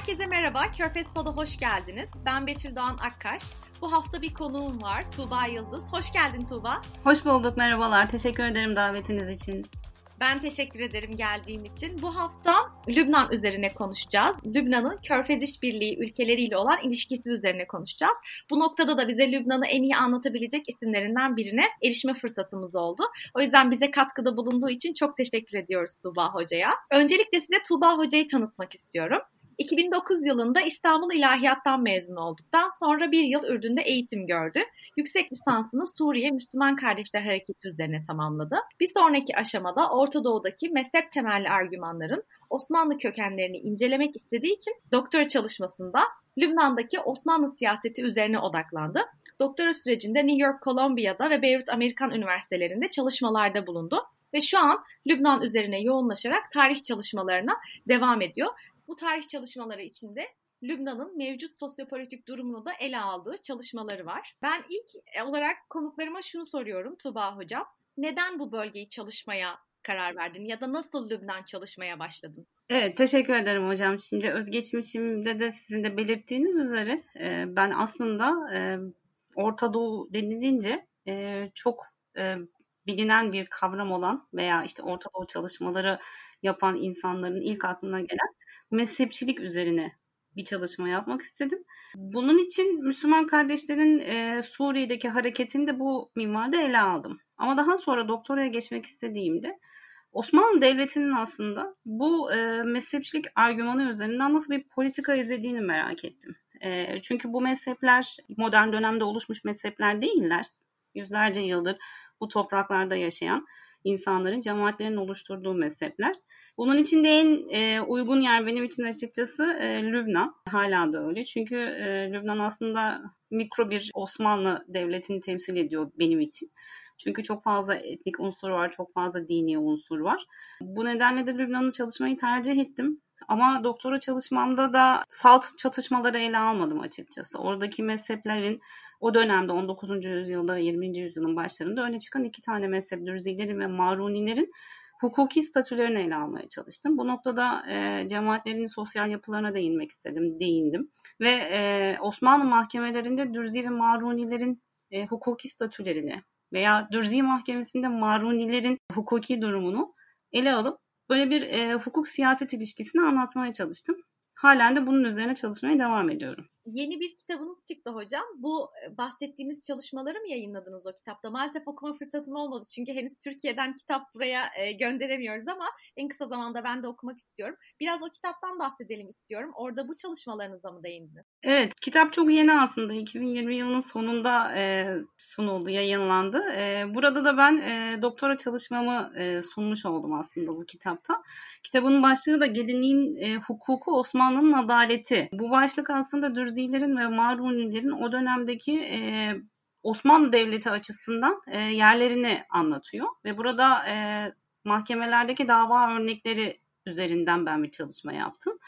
Herkese merhaba, Körfez Pod'a hoş geldiniz. Ben Betül Doğan Akkaş. Bu hafta bir konuğum var, Tuğba Yıldız. Hoş geldin Tuğba. Hoş bulduk, merhabalar. Teşekkür ederim davetiniz için. Ben teşekkür ederim geldiğin için. Bu hafta Lübnan üzerine konuşacağız. Lübnan'ın Körfez İşbirliği ülkeleriyle olan ilişkisi üzerine konuşacağız. Bu noktada da bize Lübnan'ı en iyi anlatabilecek isimlerinden birine erişme fırsatımız oldu. O yüzden bize katkıda bulunduğu için çok teşekkür ediyoruz Tuğba Hoca'ya. Öncelikle size Tuğba Hoca'yı tanıtmak istiyorum. 2009 yılında İstanbul İlahiyat'tan mezun olduktan sonra bir yıl Ürdün'de eğitim gördü. Yüksek lisansını Suriye Müslüman Kardeşler Hareketi üzerine tamamladı. Bir sonraki aşamada Orta Doğu'daki mezhep temelli argümanların Osmanlı kökenlerini incelemek istediği için doktora çalışmasında Lübnan'daki Osmanlı siyaseti üzerine odaklandı. Doktora sürecinde New York, Columbia'da ve Beyrut Amerikan Üniversitelerinde çalışmalarda bulundu ve şu an Lübnan üzerine yoğunlaşarak tarih çalışmalarına devam ediyor. Bu tarih çalışmaları içinde Lübnan'ın mevcut sosyopolitik durumunu da ele aldığı çalışmaları var. Ben ilk olarak konuklarıma şunu soruyorum Tuba Hocam. Neden bu bölgeyi çalışmaya karar verdin ya da nasıl Lübnan çalışmaya başladın? Evet teşekkür ederim hocam. Şimdi özgeçmişimde de sizin de belirttiğiniz üzere e, ben aslında e, Orta Doğu denilince e, çok bilinen bir kavram olan veya işte Orta Doğu çalışmaları yapan insanların ilk aklına gelen mezhepçilik üzerine bir çalışma yapmak istedim. Bunun için Müslüman kardeşlerin e, Suriye'deki hareketini de bu minvalde ele aldım. Ama daha sonra doktoraya geçmek istediğimde Osmanlı Devleti'nin aslında bu e, mezhepçilik argümanı üzerinden nasıl bir politika izlediğini merak ettim. E, çünkü bu mezhepler modern dönemde oluşmuş mezhepler değiller. Yüzlerce yıldır bu topraklarda yaşayan insanların, cemaatlerin oluşturduğu mezhepler. Bunun için de en e, uygun yer benim için açıkçası e, Lübnan. Hala da öyle. Çünkü e, Lübnan aslında mikro bir Osmanlı devletini temsil ediyor benim için. Çünkü çok fazla etnik unsur var, çok fazla dini unsur var. Bu nedenle de Lübnan'ı çalışmayı tercih ettim. Ama doktora çalışmamda da salt çatışmaları ele almadım açıkçası. Oradaki mezheplerin o dönemde 19. yüzyılda 20. yüzyılın başlarında öne çıkan iki tane mezhep Dürzilerin ve Marunilerin hukuki statülerini ele almaya çalıştım. Bu noktada e, cemaatlerin sosyal yapılarına değinmek istedim, değindim. Ve e, Osmanlı mahkemelerinde Dürzi ve Marunilerin e, hukuki statülerini veya Dürzi Mahkemesi'nde Marunilerin hukuki durumunu ele alıp böyle bir e, hukuk siyaset ilişkisini anlatmaya çalıştım. Halen de bunun üzerine çalışmaya devam ediyorum. Yeni bir kitabınız çıktı hocam. Bu e, bahsettiğiniz çalışmaları mı yayınladınız o kitapta? Maalesef okuma fırsatım olmadı çünkü henüz Türkiye'den kitap buraya e, gönderemiyoruz ama en kısa zamanda ben de okumak istiyorum. Biraz o kitaptan bahsedelim istiyorum. Orada bu çalışmalarınıza mı değindiniz? Evet, kitap çok yeni aslında. 2020 yılının sonunda e, sunuldu, yayınlandı. E, burada da ben e, doktora çalışmamı e, sunmuş oldum aslında bu kitapta. Kitabın başlığı da Gelinliğin e, Hukuku Osmanlı'nın Adaleti. Bu başlık aslında Dürzilerin ve Marunilerin o dönemdeki e, Osmanlı Devleti açısından e, yerlerini anlatıyor. Ve burada e, mahkemelerdeki dava örnekleri üzerinden ben bir çalışma yaptım.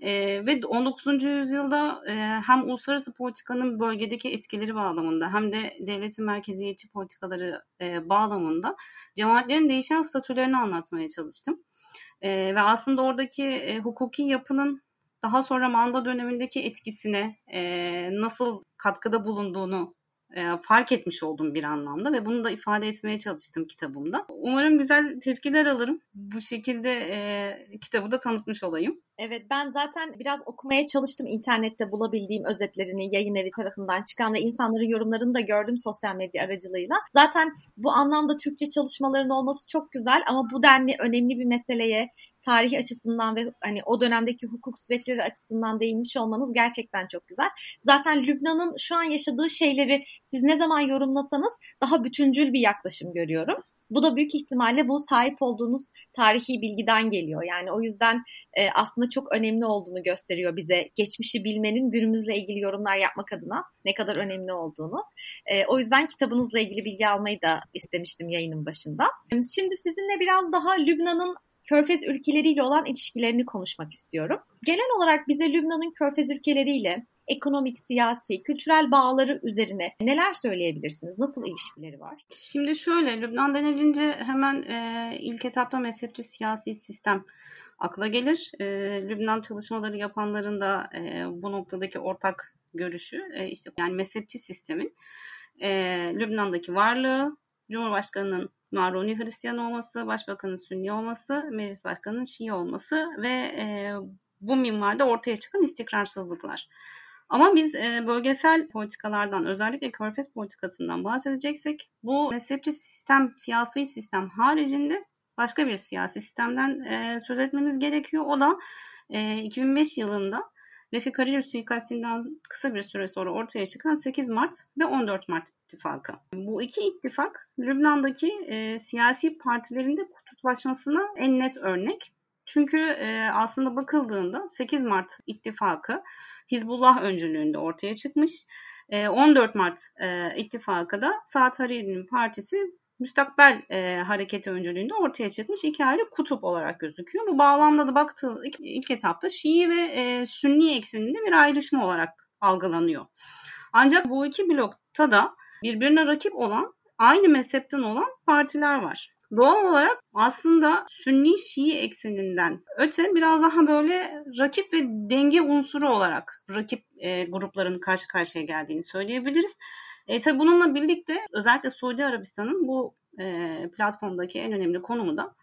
E, ve 19. yüzyılda e, hem uluslararası politikanın bölgedeki etkileri bağlamında hem de devletin merkeziyetçi politikaları e, bağlamında cemaatlerin değişen statülerini anlatmaya çalıştım. E, ve aslında oradaki e, hukuki yapının daha sonra manda dönemindeki etkisine e, nasıl katkıda bulunduğunu e, fark etmiş oldum bir anlamda ve bunu da ifade etmeye çalıştım kitabımda. Umarım güzel tepkiler alırım. Bu şekilde e, kitabı da tanıtmış olayım. Evet ben zaten biraz okumaya çalıştım internette bulabildiğim özetlerini yayın evi tarafından çıkan ve insanların yorumlarını da gördüm sosyal medya aracılığıyla. Zaten bu anlamda Türkçe çalışmaların olması çok güzel ama bu denli önemli bir meseleye tarih açısından ve hani o dönemdeki hukuk süreçleri açısından değinmiş olmanız gerçekten çok güzel. Zaten Lübnan'ın şu an yaşadığı şeyleri siz ne zaman yorumlasanız daha bütüncül bir yaklaşım görüyorum. Bu da büyük ihtimalle bu sahip olduğunuz tarihi bilgiden geliyor. Yani o yüzden e, aslında çok önemli olduğunu gösteriyor bize. Geçmişi bilmenin günümüzle ilgili yorumlar yapmak adına ne kadar önemli olduğunu. E, o yüzden kitabınızla ilgili bilgi almayı da istemiştim yayının başında. Şimdi sizinle biraz daha Lübnan'ın Körfez ülkeleriyle olan ilişkilerini konuşmak istiyorum. Genel olarak bize Lübnan'ın Körfez ülkeleriyle ekonomik, siyasi, kültürel bağları üzerine neler söyleyebilirsiniz? Nasıl ilişkileri var? Şimdi şöyle Lübnan denilince hemen e, ilk etapta mezhepçi siyasi sistem akla gelir. E, Lübnan çalışmaları yapanların da e, bu noktadaki ortak görüşü e, işte yani mezhepçi sistemin e, Lübnan'daki varlığı, Cumhurbaşkanı'nın Maruni Hristiyan olması, Başbakanın Sünni olması, Meclis Başkanı'nın Şii olması ve e, bu minvalde ortaya çıkan istikrarsızlıklar. Ama biz e, bölgesel politikalardan özellikle Körfez politikasından bahsedeceksek bu mezhepçi sistem, siyasi sistem haricinde başka bir siyasi sistemden e, söz etmemiz gerekiyor. O da e, 2005 yılında Refik Hariri suikastinden kısa bir süre sonra ortaya çıkan 8 Mart ve 14 Mart ittifakı. Bu iki ittifak Lübnan'daki e, siyasi partilerin de kutuplaşmasına en net örnek. Çünkü e, aslında bakıldığında 8 Mart ittifakı Hizbullah öncülüğünde ortaya çıkmış. E, 14 Mart e, ittifakı da Saad Hariri'nin partisi müstakbel e, hareketi öncülüğünde ortaya çıkmış iki ayrı kutup olarak gözüküyor. Bu bağlamda da baktığı ilk, ilk etapta Şii ve e, Sünni ekseninde bir ayrışma olarak algılanıyor. Ancak bu iki blokta da birbirine rakip olan aynı mezhepten olan partiler var. Doğal olarak aslında Sünni Şii ekseninden öte biraz daha böyle rakip ve denge unsuru olarak rakip e, grupların karşı karşıya geldiğini söyleyebiliriz. E, tabii bununla birlikte özellikle Suudi Arabistan'ın bu e, platformdaki en önemli konumu da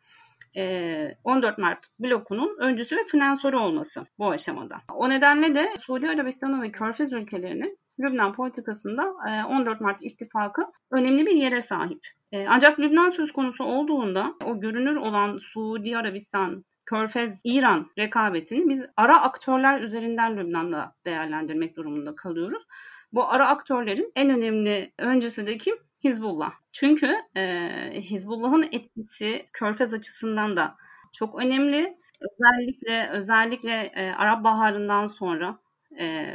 e, 14 Mart blokunun öncüsü ve finansörü olması bu aşamada. O nedenle de Suudi Arabistan'ın ve Körfez ülkelerinin Lübnan politikasında 14 Mart ittifakı önemli bir yere sahip. Ancak Lübnan söz konusu olduğunda o görünür olan Suudi Arabistan, Körfez, İran rekabetini biz ara aktörler üzerinden Lübnan'da değerlendirmek durumunda kalıyoruz. Bu ara aktörlerin en önemli öncüsü de kim? Hizbullah. Çünkü e, Hizbullah'ın etkisi Körfez açısından da çok önemli. Özellikle özellikle e, Arap Baharı'ndan sonra e,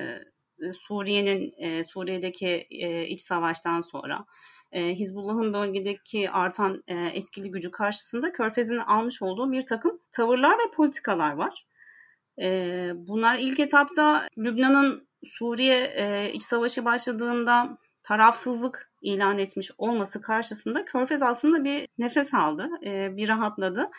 Suriye'nin e, Suriye'deki e, iç savaştan sonra e, Hizbullah'ın bölgedeki artan e, etkili gücü karşısında Körfez'in almış olduğu bir takım tavırlar ve politikalar var. E, bunlar ilk etapta Lübnan'ın Suriye e, iç savaşı başladığında tarafsızlık ilan etmiş olması karşısında Körfez aslında bir nefes aldı, e, bir rahatladı.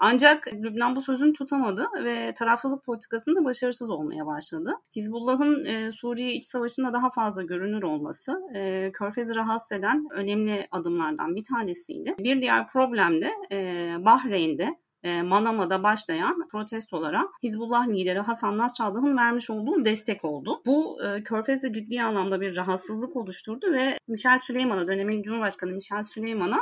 Ancak Lübnan bu sözünü tutamadı ve tarafsızlık politikasında başarısız olmaya başladı. Hizbullah'ın e, Suriye iç savaşında daha fazla görünür olması e, Körfez'i rahatsız eden önemli adımlardan bir tanesiydi. Bir diğer problem de e, Bahreyn'de Manama'da başlayan protestolara Hizbullah lideri Hasan Nasrallah'ın vermiş olduğu destek oldu. Bu e, Körfez'de ciddi anlamda bir rahatsızlık oluşturdu ve Michel Süleyman'a, dönemin Cumhurbaşkanı Michel Süleyman'a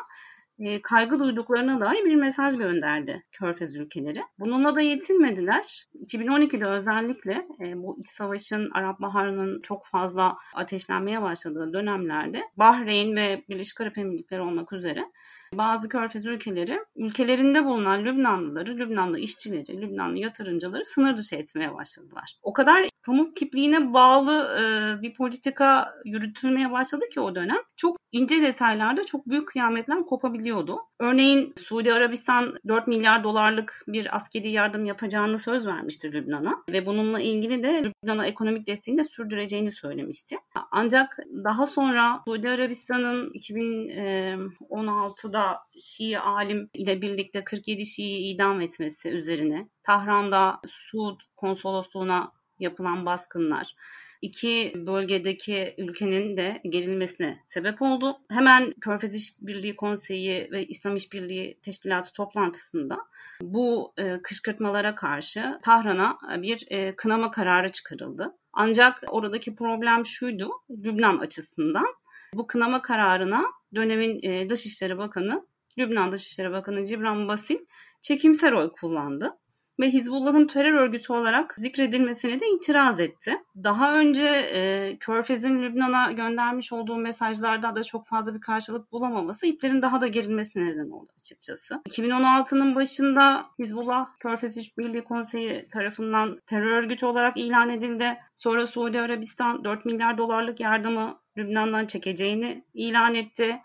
e, kaygı duyduklarına dair bir mesaj gönderdi Körfez ülkeleri. Bununla da yetinmediler. 2012'de özellikle e, bu iç savaşın Arap Baharı'nın çok fazla ateşlenmeye başladığı dönemlerde Bahreyn ve Birleşik Arap Emirlikleri olmak üzere bazı körfez ülkeleri ülkelerinde bulunan Lübnanlıları, Lübnanlı işçileri, Lübnanlı yatırımcıları sınır dışı etmeye başladılar. O kadar pamuk kipliğine bağlı e, bir politika yürütülmeye başladı ki o dönem. Çok ince detaylarda çok büyük kıyametler kopabiliyordu. Örneğin Suudi Arabistan 4 milyar dolarlık bir askeri yardım yapacağını söz vermiştir Lübnan'a ve bununla ilgili de Lübnan'a ekonomik desteğini de sürdüreceğini söylemişti. Ancak daha sonra Suudi Arabistan'ın 2016'da Şii alim ile birlikte 47 Şii idam etmesi üzerine Tahran'da Suud konsolosluğuna yapılan baskınlar iki bölgedeki ülkenin de gerilmesine sebep oldu. Hemen Körfez İşbirliği Konseyi ve İslam İşbirliği Teşkilatı toplantısında bu e, kışkırtmalara karşı Tahran'a bir e, kınama kararı çıkarıldı. Ancak oradaki problem şuydu Lübnan açısından. Bu kınama kararına dönemin e, Dışişleri Bakanı, Lübnan Dışişleri Bakanı Cibran Basil çekimsel oy kullandı ve Hizbullah'ın terör örgütü olarak zikredilmesine de itiraz etti. Daha önce e, Körfez'in Lübnan'a göndermiş olduğu mesajlarda da çok fazla bir karşılık bulamaması iplerin daha da gerilmesine neden oldu açıkçası. 2016'nın başında Hizbullah Körfez İşbirliği Konseyi tarafından terör örgütü olarak ilan edildi. Sonra Suudi Arabistan 4 milyar dolarlık yardımı Lübnan'dan çekeceğini ilan etti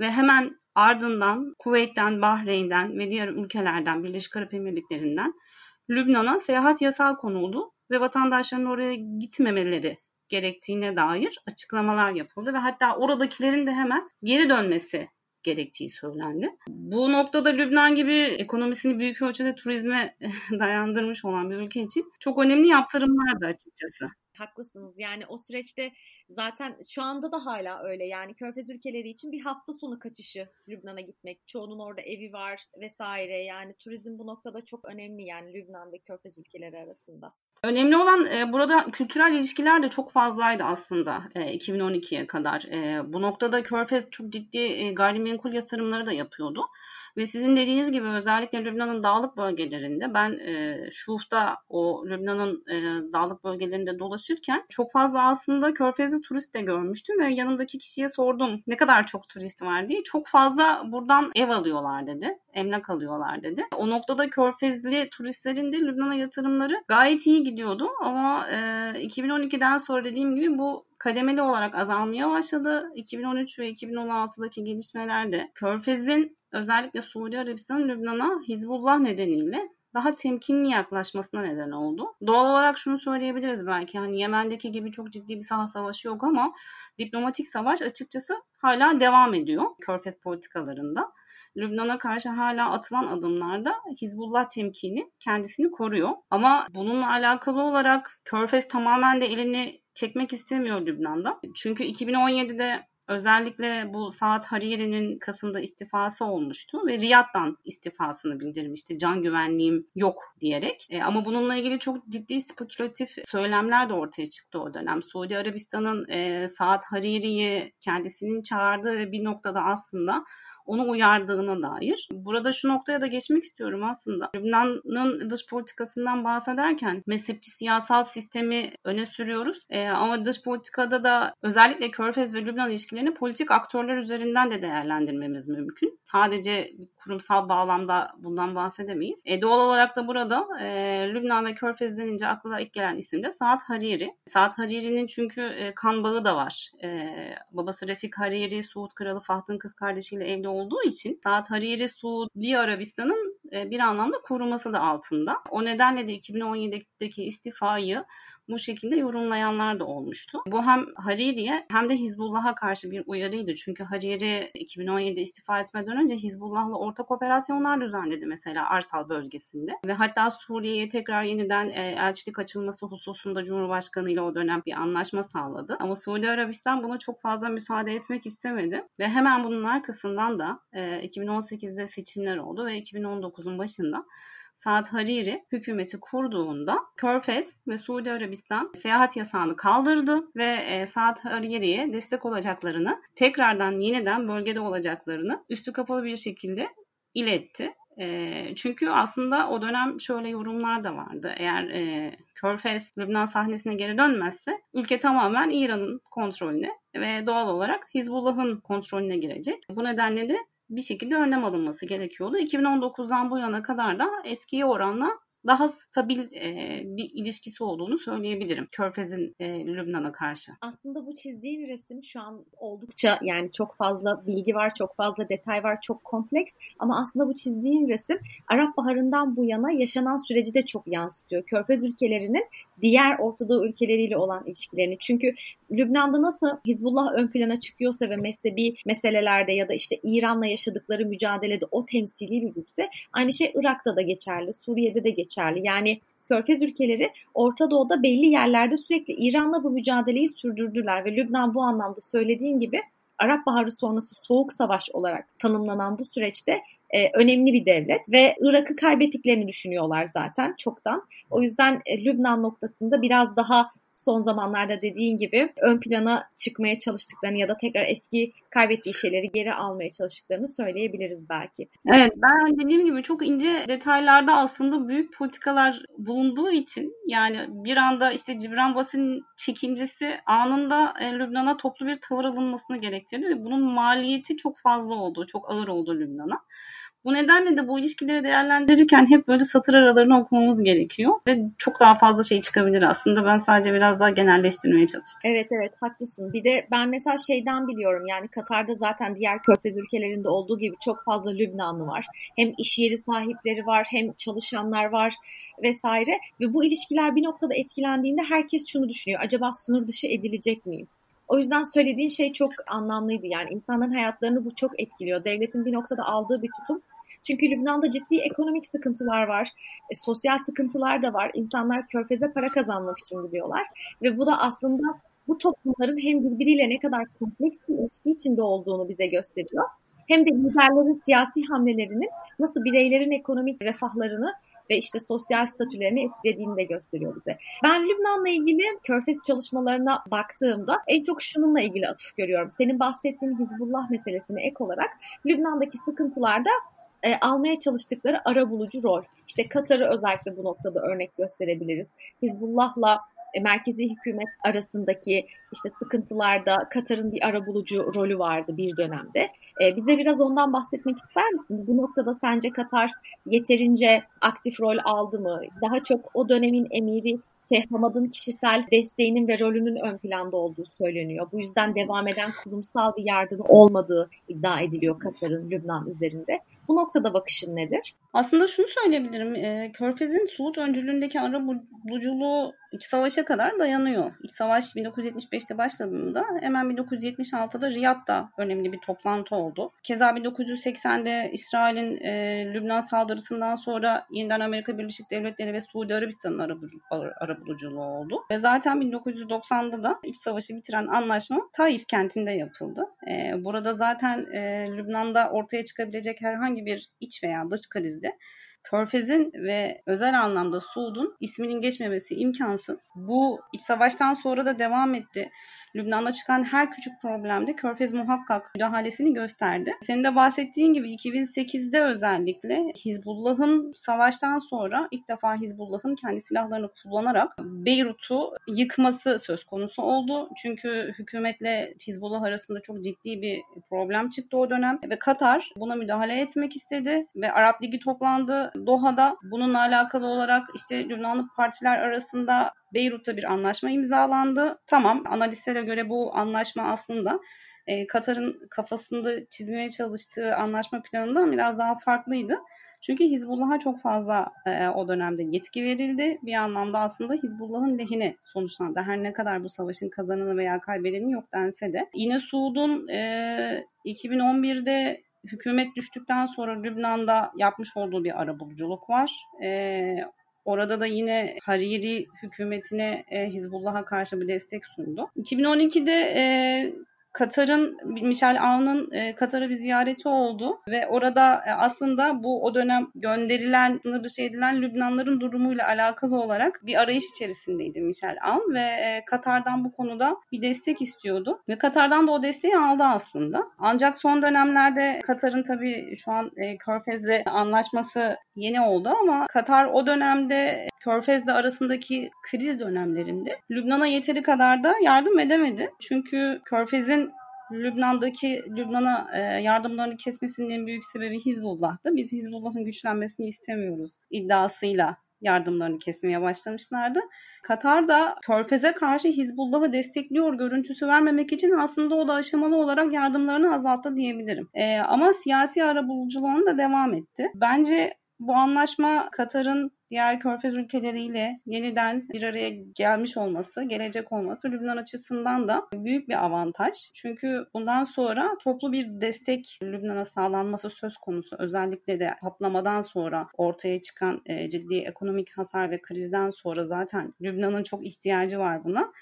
ve hemen ardından Kuveyt'ten, Bahreyn'den ve diğer ülkelerden, Birleşik Arap Emirlikleri'nden Lübnan'a seyahat yasağı konuldu ve vatandaşların oraya gitmemeleri gerektiğine dair açıklamalar yapıldı ve hatta oradakilerin de hemen geri dönmesi gerektiği söylendi. Bu noktada Lübnan gibi ekonomisini büyük ölçüde turizme dayandırmış olan bir ülke için çok önemli yaptırımlardı açıkçası. Haklısınız. Yani o süreçte zaten şu anda da hala öyle. Yani Körfez ülkeleri için bir hafta sonu kaçışı Lübnan'a gitmek. Çoğunun orada evi var vesaire. Yani turizm bu noktada çok önemli yani Lübnan ve Körfez ülkeleri arasında. Önemli olan e, burada kültürel ilişkiler de çok fazlaydı aslında e, 2012'ye kadar. E, bu noktada Körfez çok ciddi e, gayrimenkul yatırımları da yapıyordu. Ve sizin dediğiniz gibi özellikle Lübnan'ın dağlık bölgelerinde ben e, Şuf'ta o Lübnan'ın e, dağlık bölgelerinde dolaşırken çok fazla aslında Körfezli turist de görmüştüm ve yanımdaki kişiye sordum ne kadar çok turist var diye. Çok fazla buradan ev alıyorlar dedi. Emlak alıyorlar dedi. O noktada Körfezli turistlerin de Lübnan'a yatırımları gayet iyi gidiyordu ama e, 2012'den sonra dediğim gibi bu kademeli olarak azalmaya başladı. 2013 ve 2016'daki gelişmelerde Körfez'in özellikle Suudi Arabistan'ın Lübnan'a Hizbullah nedeniyle daha temkinli yaklaşmasına neden oldu. Doğal olarak şunu söyleyebiliriz belki hani Yemen'deki gibi çok ciddi bir saha savaşı yok ama diplomatik savaş açıkçası hala devam ediyor Körfez politikalarında. Lübnan'a karşı hala atılan adımlarda Hizbullah temkini kendisini koruyor. Ama bununla alakalı olarak Körfez tamamen de elini çekmek istemiyor Lübnan'da. Çünkü 2017'de Özellikle bu Saat Hariri'nin Kasım'da istifası olmuştu ve Riyad'dan istifasını bildirmişti. Can güvenliğim yok diyerek. E, ama bununla ilgili çok ciddi spekülatif söylemler de ortaya çıktı o dönem. Suudi Arabistan'ın e, Saat Hariri'yi kendisinin çağırdığı ve bir noktada aslında onu uyardığına dair. Burada şu noktaya da geçmek istiyorum aslında. Lübnan'ın dış politikasından bahsederken mezhepçi siyasal sistemi öne sürüyoruz. E, ama dış politikada da özellikle Körfez ve Lübnan ilişkilerini politik aktörler üzerinden de değerlendirmemiz mümkün. Sadece kurumsal bağlamda bundan bahsedemeyiz. E, doğal olarak da burada e, Lübnan ve Körfez denince akla ilk gelen isim de Saad Hariri. Saad Hariri'nin çünkü e, kan bağı da var. E, babası Refik Hariri, Suud Kralı Fahd'ın kız kardeşiyle evli olduğu için Saat Hariri Suudi Arabistan'ın e, bir anlamda koruması da altında. O nedenle de 2017'deki istifayı bu şekilde yorumlayanlar da olmuştu. Bu hem Hariri'ye hem de Hizbullah'a karşı bir uyarıydı. Çünkü Hariri 2017 istifa etmeden önce Hizbullah'la ortak operasyonlar düzenledi mesela Arsal bölgesinde. Ve hatta Suriye'ye tekrar yeniden e, elçilik açılması hususunda Cumhurbaşkanı ile o dönem bir anlaşma sağladı. Ama Suudi Arabistan buna çok fazla müsaade etmek istemedi. Ve hemen bunun arkasından da e, 2018'de seçimler oldu ve 2019'un başında Saad Hariri hükümeti kurduğunda Körfez ve Suudi Arabistan seyahat yasağını kaldırdı ve e, Saad Hariri'ye destek olacaklarını, tekrardan yeniden bölgede olacaklarını üstü kapalı bir şekilde iletti. E, çünkü aslında o dönem şöyle yorumlar da vardı. Eğer e, Körfez Lübnan sahnesine geri dönmezse ülke tamamen İran'ın kontrolüne ve doğal olarak Hizbullah'ın kontrolüne girecek. Bu nedenle de bir şekilde önlem alınması gerekiyordu. 2019'dan bu yana kadar da eskiye oranla daha stabil e, bir ilişkisi olduğunu söyleyebilirim Körfez'in e, Lübnan'a karşı. Aslında bu çizdiğin resim şu an oldukça yani çok fazla bilgi var, çok fazla detay var, çok kompleks ama aslında bu çizdiğin resim Arap Baharı'ndan bu yana yaşanan süreci de çok yansıtıyor. Körfez ülkelerinin diğer Ortadoğu ülkeleriyle olan ilişkilerini. Çünkü Lübnan'da nasıl Hizbullah ön plana çıkıyorsa ve mezhebi meselelerde ya da işte İran'la yaşadıkları mücadelede o temsili bir güçse aynı şey Irak'ta da geçerli, Suriye'de de geçerli. Yani Körfez ülkeleri Orta Doğu'da belli yerlerde sürekli İran'la bu mücadeleyi sürdürdüler ve Lübnan bu anlamda söylediğim gibi Arap Baharı sonrası soğuk savaş olarak tanımlanan bu süreçte e, önemli bir devlet ve Irak'ı kaybettiklerini düşünüyorlar zaten çoktan. O yüzden e, Lübnan noktasında biraz daha son zamanlarda dediğin gibi ön plana çıkmaya çalıştıklarını ya da tekrar eski kaybettiği şeyleri geri almaya çalıştıklarını söyleyebiliriz belki. Evet ben dediğim gibi çok ince detaylarda aslında büyük politikalar bulunduğu için yani bir anda işte Cibran Bas'ın çekincesi anında e, Lübnan'a toplu bir tavır alınmasını gerektirdi ve bunun maliyeti çok fazla oldu, çok ağır oldu Lübnan'a. Bu nedenle de bu ilişkileri değerlendirirken hep böyle satır aralarını okumamız gerekiyor ve çok daha fazla şey çıkabilir aslında. Ben sadece biraz daha genelleştirmeye çalıştım. Evet evet haklısın. Bir de ben mesela şeyden biliyorum yani Katar'da zaten diğer körfez ülkelerinde olduğu gibi çok fazla Lübnanlı var. Hem iş yeri sahipleri var hem çalışanlar var vesaire ve bu ilişkiler bir noktada etkilendiğinde herkes şunu düşünüyor. Acaba sınır dışı edilecek miyim? O yüzden söylediğin şey çok anlamlıydı. Yani insanların hayatlarını bu çok etkiliyor. Devletin bir noktada aldığı bir tutum. Çünkü Lübnan'da ciddi ekonomik sıkıntılar var. E, sosyal sıkıntılar da var. İnsanlar körfeze para kazanmak için gidiyorlar. Ve bu da aslında bu toplumların hem birbiriyle ne kadar kompleks bir ilişki içinde olduğunu bize gösteriyor. Hem de liderlerin siyasi hamlelerinin nasıl bireylerin ekonomik refahlarını ve işte sosyal statülerini etkilediğini de gösteriyor bize. Ben Lübnan'la ilgili körfez çalışmalarına baktığımda en çok şununla ilgili atıf görüyorum. Senin bahsettiğin Hizbullah meselesine ek olarak Lübnan'daki sıkıntılarda e, almaya çalıştıkları ara bulucu rol. İşte Katar'ı özellikle bu noktada örnek gösterebiliriz. Hizbullah'la e, merkezi hükümet arasındaki işte sıkıntılarda Katar'ın bir ara bulucu rolü vardı bir dönemde. E, bize biraz ondan bahsetmek ister misin? Bu noktada sence Katar yeterince aktif rol aldı mı? Daha çok o dönemin emiri Şeyh Hamad'ın kişisel desteğinin ve rolünün ön planda olduğu söyleniyor. Bu yüzden devam eden kurumsal bir yardımı olmadığı iddia ediliyor Katar'ın Lübnan üzerinde. Bu noktada bakışın nedir? Aslında şunu söyleyebilirim. E, Körfez'in Suud öncülüğündeki ara buluculuğu iç savaşa kadar dayanıyor. İç savaş 1975'te başladığında hemen 1976'da Riyad'da önemli bir toplantı oldu. Keza 1980'de İsrail'in e, Lübnan saldırısından sonra yeniden Amerika Birleşik Devletleri ve Suudi Arabistan'ın ara, buluculuğu oldu. Ve zaten 1990'da da iç savaşı bitiren anlaşma Taif kentinde yapıldı. E, burada zaten e, Lübnan'da ortaya çıkabilecek herhangi bir iç veya dış krizde Körfez'in ve özel anlamda Suud'un isminin geçmemesi imkansız. Bu iç savaştan sonra da devam etti. Lübnan'da çıkan her küçük problemde Körfez muhakkak müdahalesini gösterdi. Senin de bahsettiğin gibi 2008'de özellikle Hizbullah'ın savaştan sonra ilk defa Hizbullah'ın kendi silahlarını kullanarak Beyrut'u yıkması söz konusu oldu. Çünkü hükümetle Hizbullah arasında çok ciddi bir problem çıktı o dönem ve Katar buna müdahale etmek istedi ve Arap Ligi toplandı Doha'da. Bununla alakalı olarak işte Lübnanlı partiler arasında Beyrut'ta bir anlaşma imzalandı. Tamam analistlere göre bu anlaşma aslında e, Katar'ın kafasında çizmeye çalıştığı anlaşma planından biraz daha farklıydı. Çünkü Hizbullah'a çok fazla e, o dönemde yetki verildi. Bir anlamda aslında Hizbullah'ın lehine sonuçlandı. Her ne kadar bu savaşın kazananı veya kaybedeni yok dense de. Yine Suud'un e, 2011'de hükümet düştükten sonra Lübnan'da yapmış olduğu bir arabuluculuk var. E, Orada da yine Hariri hükümetine e, Hizbullah'a karşı bir destek sundu. 2012'de e, Katar'ın Michel Aoun'un e, Katar'a bir ziyareti oldu ve orada e, aslında bu o dönem gönderilen, sınır dışı edilen Lübnanların durumuyla alakalı olarak bir arayış içerisindeydi Michel Aoun ve e, Katar'dan bu konuda bir destek istiyordu ve Katar'dan da o desteği aldı aslında. Ancak son dönemlerde Katar'ın tabii şu an e, Körfez'le anlaşması yeni oldu ama Katar o dönemde Körfez'le arasındaki kriz dönemlerinde Lübnan'a yeteri kadar da yardım edemedi. Çünkü Körfez'in Lübnan'daki Lübnan'a e, yardımlarını kesmesinin en büyük sebebi Hizbullah'tı. Biz Hizbullah'ın güçlenmesini istemiyoruz iddiasıyla yardımlarını kesmeye başlamışlardı. Katar da Körfez'e karşı Hizbullah'ı destekliyor görüntüsü vermemek için aslında o da aşamalı olarak yardımlarını azalttı diyebilirim. Ee, ama siyasi arabuluculuğunu da devam etti. Bence bu anlaşma Katar'ın diğer körfez ülkeleriyle yeniden bir araya gelmiş olması, gelecek olması Lübnan açısından da büyük bir avantaj. Çünkü bundan sonra toplu bir destek Lübnan'a sağlanması söz konusu. Özellikle de patlamadan sonra ortaya çıkan e, ciddi ekonomik hasar ve krizden sonra zaten Lübnan'ın çok ihtiyacı var buna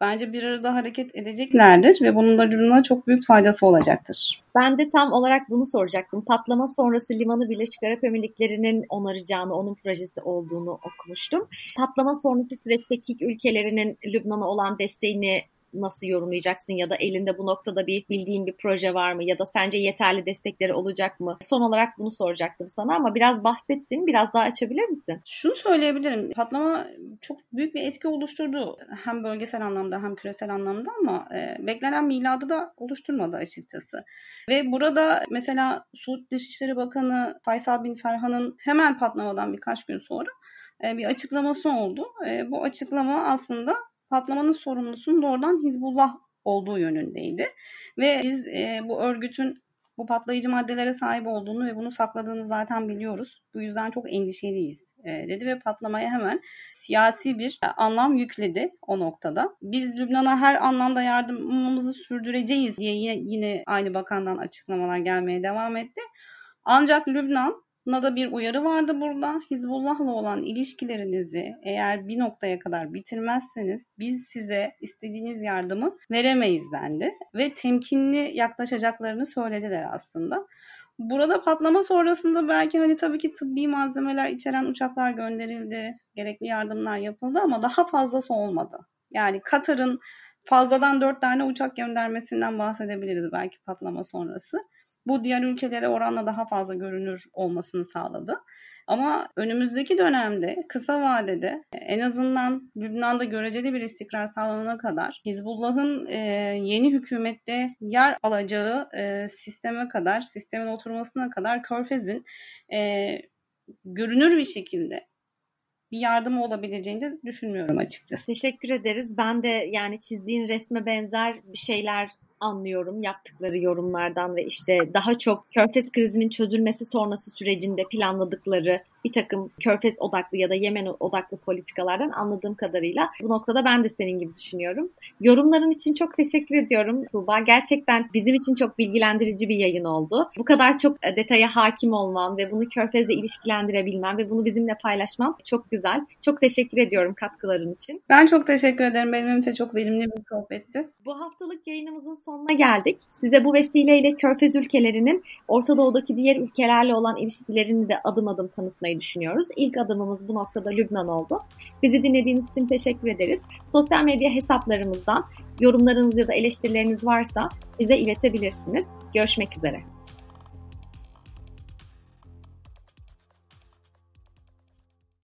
bence bir arada hareket edeceklerdir ve bunun da Lübnan'a çok büyük faydası olacaktır. Ben de tam olarak bunu soracaktım. Patlama sonrası limanı Birleşik Arap Emirlikleri'nin onaracağını, onun projesi olduğunu okumuştum. Patlama sonrası süreçte KİK ülkelerinin Lübnan'a olan desteğini nasıl yorumlayacaksın ya da elinde bu noktada bir bildiğin bir proje var mı ya da sence yeterli destekleri olacak mı? Son olarak bunu soracaktım sana ama biraz bahsettin. Biraz daha açabilir misin? Şunu söyleyebilirim. Patlama çok büyük bir etki oluşturdu. Hem bölgesel anlamda hem küresel anlamda ama e, beklenen miladı da oluşturmadı açıkçası. Ve burada mesela Suud Dışişleri Bakanı Faysal Bin Ferhan'ın hemen patlamadan birkaç gün sonra e, bir açıklaması oldu. E, bu açıklama aslında patlamanın sorumlusunun doğrudan Hizbullah olduğu yönündeydi. Ve biz e, bu örgütün bu patlayıcı maddelere sahip olduğunu ve bunu sakladığını zaten biliyoruz. Bu yüzden çok endişeliyiz dedi ve patlamaya hemen siyasi bir anlam yükledi o noktada. Biz Lübnan'a her anlamda yardımımızı sürdüreceğiz diye yine aynı bakandan açıklamalar gelmeye devam etti. Ancak Lübnan da bir uyarı vardı burada. Hizbullah'la olan ilişkilerinizi eğer bir noktaya kadar bitirmezseniz biz size istediğiniz yardımı veremeyiz dendi. Ve temkinli yaklaşacaklarını söylediler aslında. Burada patlama sonrasında belki hani tabii ki tıbbi malzemeler içeren uçaklar gönderildi, gerekli yardımlar yapıldı ama daha fazlası olmadı. Yani Katar'ın fazladan dört tane uçak göndermesinden bahsedebiliriz belki patlama sonrası. Bu diğer ülkelere oranla daha fazla görünür olmasını sağladı. Ama önümüzdeki dönemde kısa vadede en azından Lübnan'da göreceli bir istikrar sağlanana kadar Hizbullah'ın e, yeni hükümette yer alacağı e, sisteme kadar, sistemin oturmasına kadar Körfez'in e, görünür bir şekilde bir yardım olabileceğini de düşünmüyorum açıkçası. Teşekkür ederiz. Ben de yani çizdiğin resme benzer bir şeyler anlıyorum yaptıkları yorumlardan ve işte daha çok Körfez krizinin çözülmesi sonrası sürecinde planladıkları bir takım Körfez odaklı ya da Yemen odaklı politikalardan anladığım kadarıyla bu noktada ben de senin gibi düşünüyorum. Yorumların için çok teşekkür ediyorum Tuğba. Gerçekten bizim için çok bilgilendirici bir yayın oldu. Bu kadar çok e, detaya hakim olman ve bunu Körfez'le ilişkilendirebilmem ve bunu bizimle paylaşmam çok güzel. Çok teşekkür ediyorum katkıların için. Ben çok teşekkür ederim. Benim için çok verimli bir sohbetti. Bu haftalık yayınımızın sonuna geldik. Size bu vesileyle Körfez ülkelerinin Orta Doğu'daki diğer ülkelerle olan ilişkilerini de adım adım tanıtmayı düşünüyoruz. İlk adımımız bu noktada Lübnan oldu. Bizi dinlediğiniz için teşekkür ederiz. Sosyal medya hesaplarımızdan yorumlarınız ya da eleştirileriniz varsa bize iletebilirsiniz. Görüşmek üzere.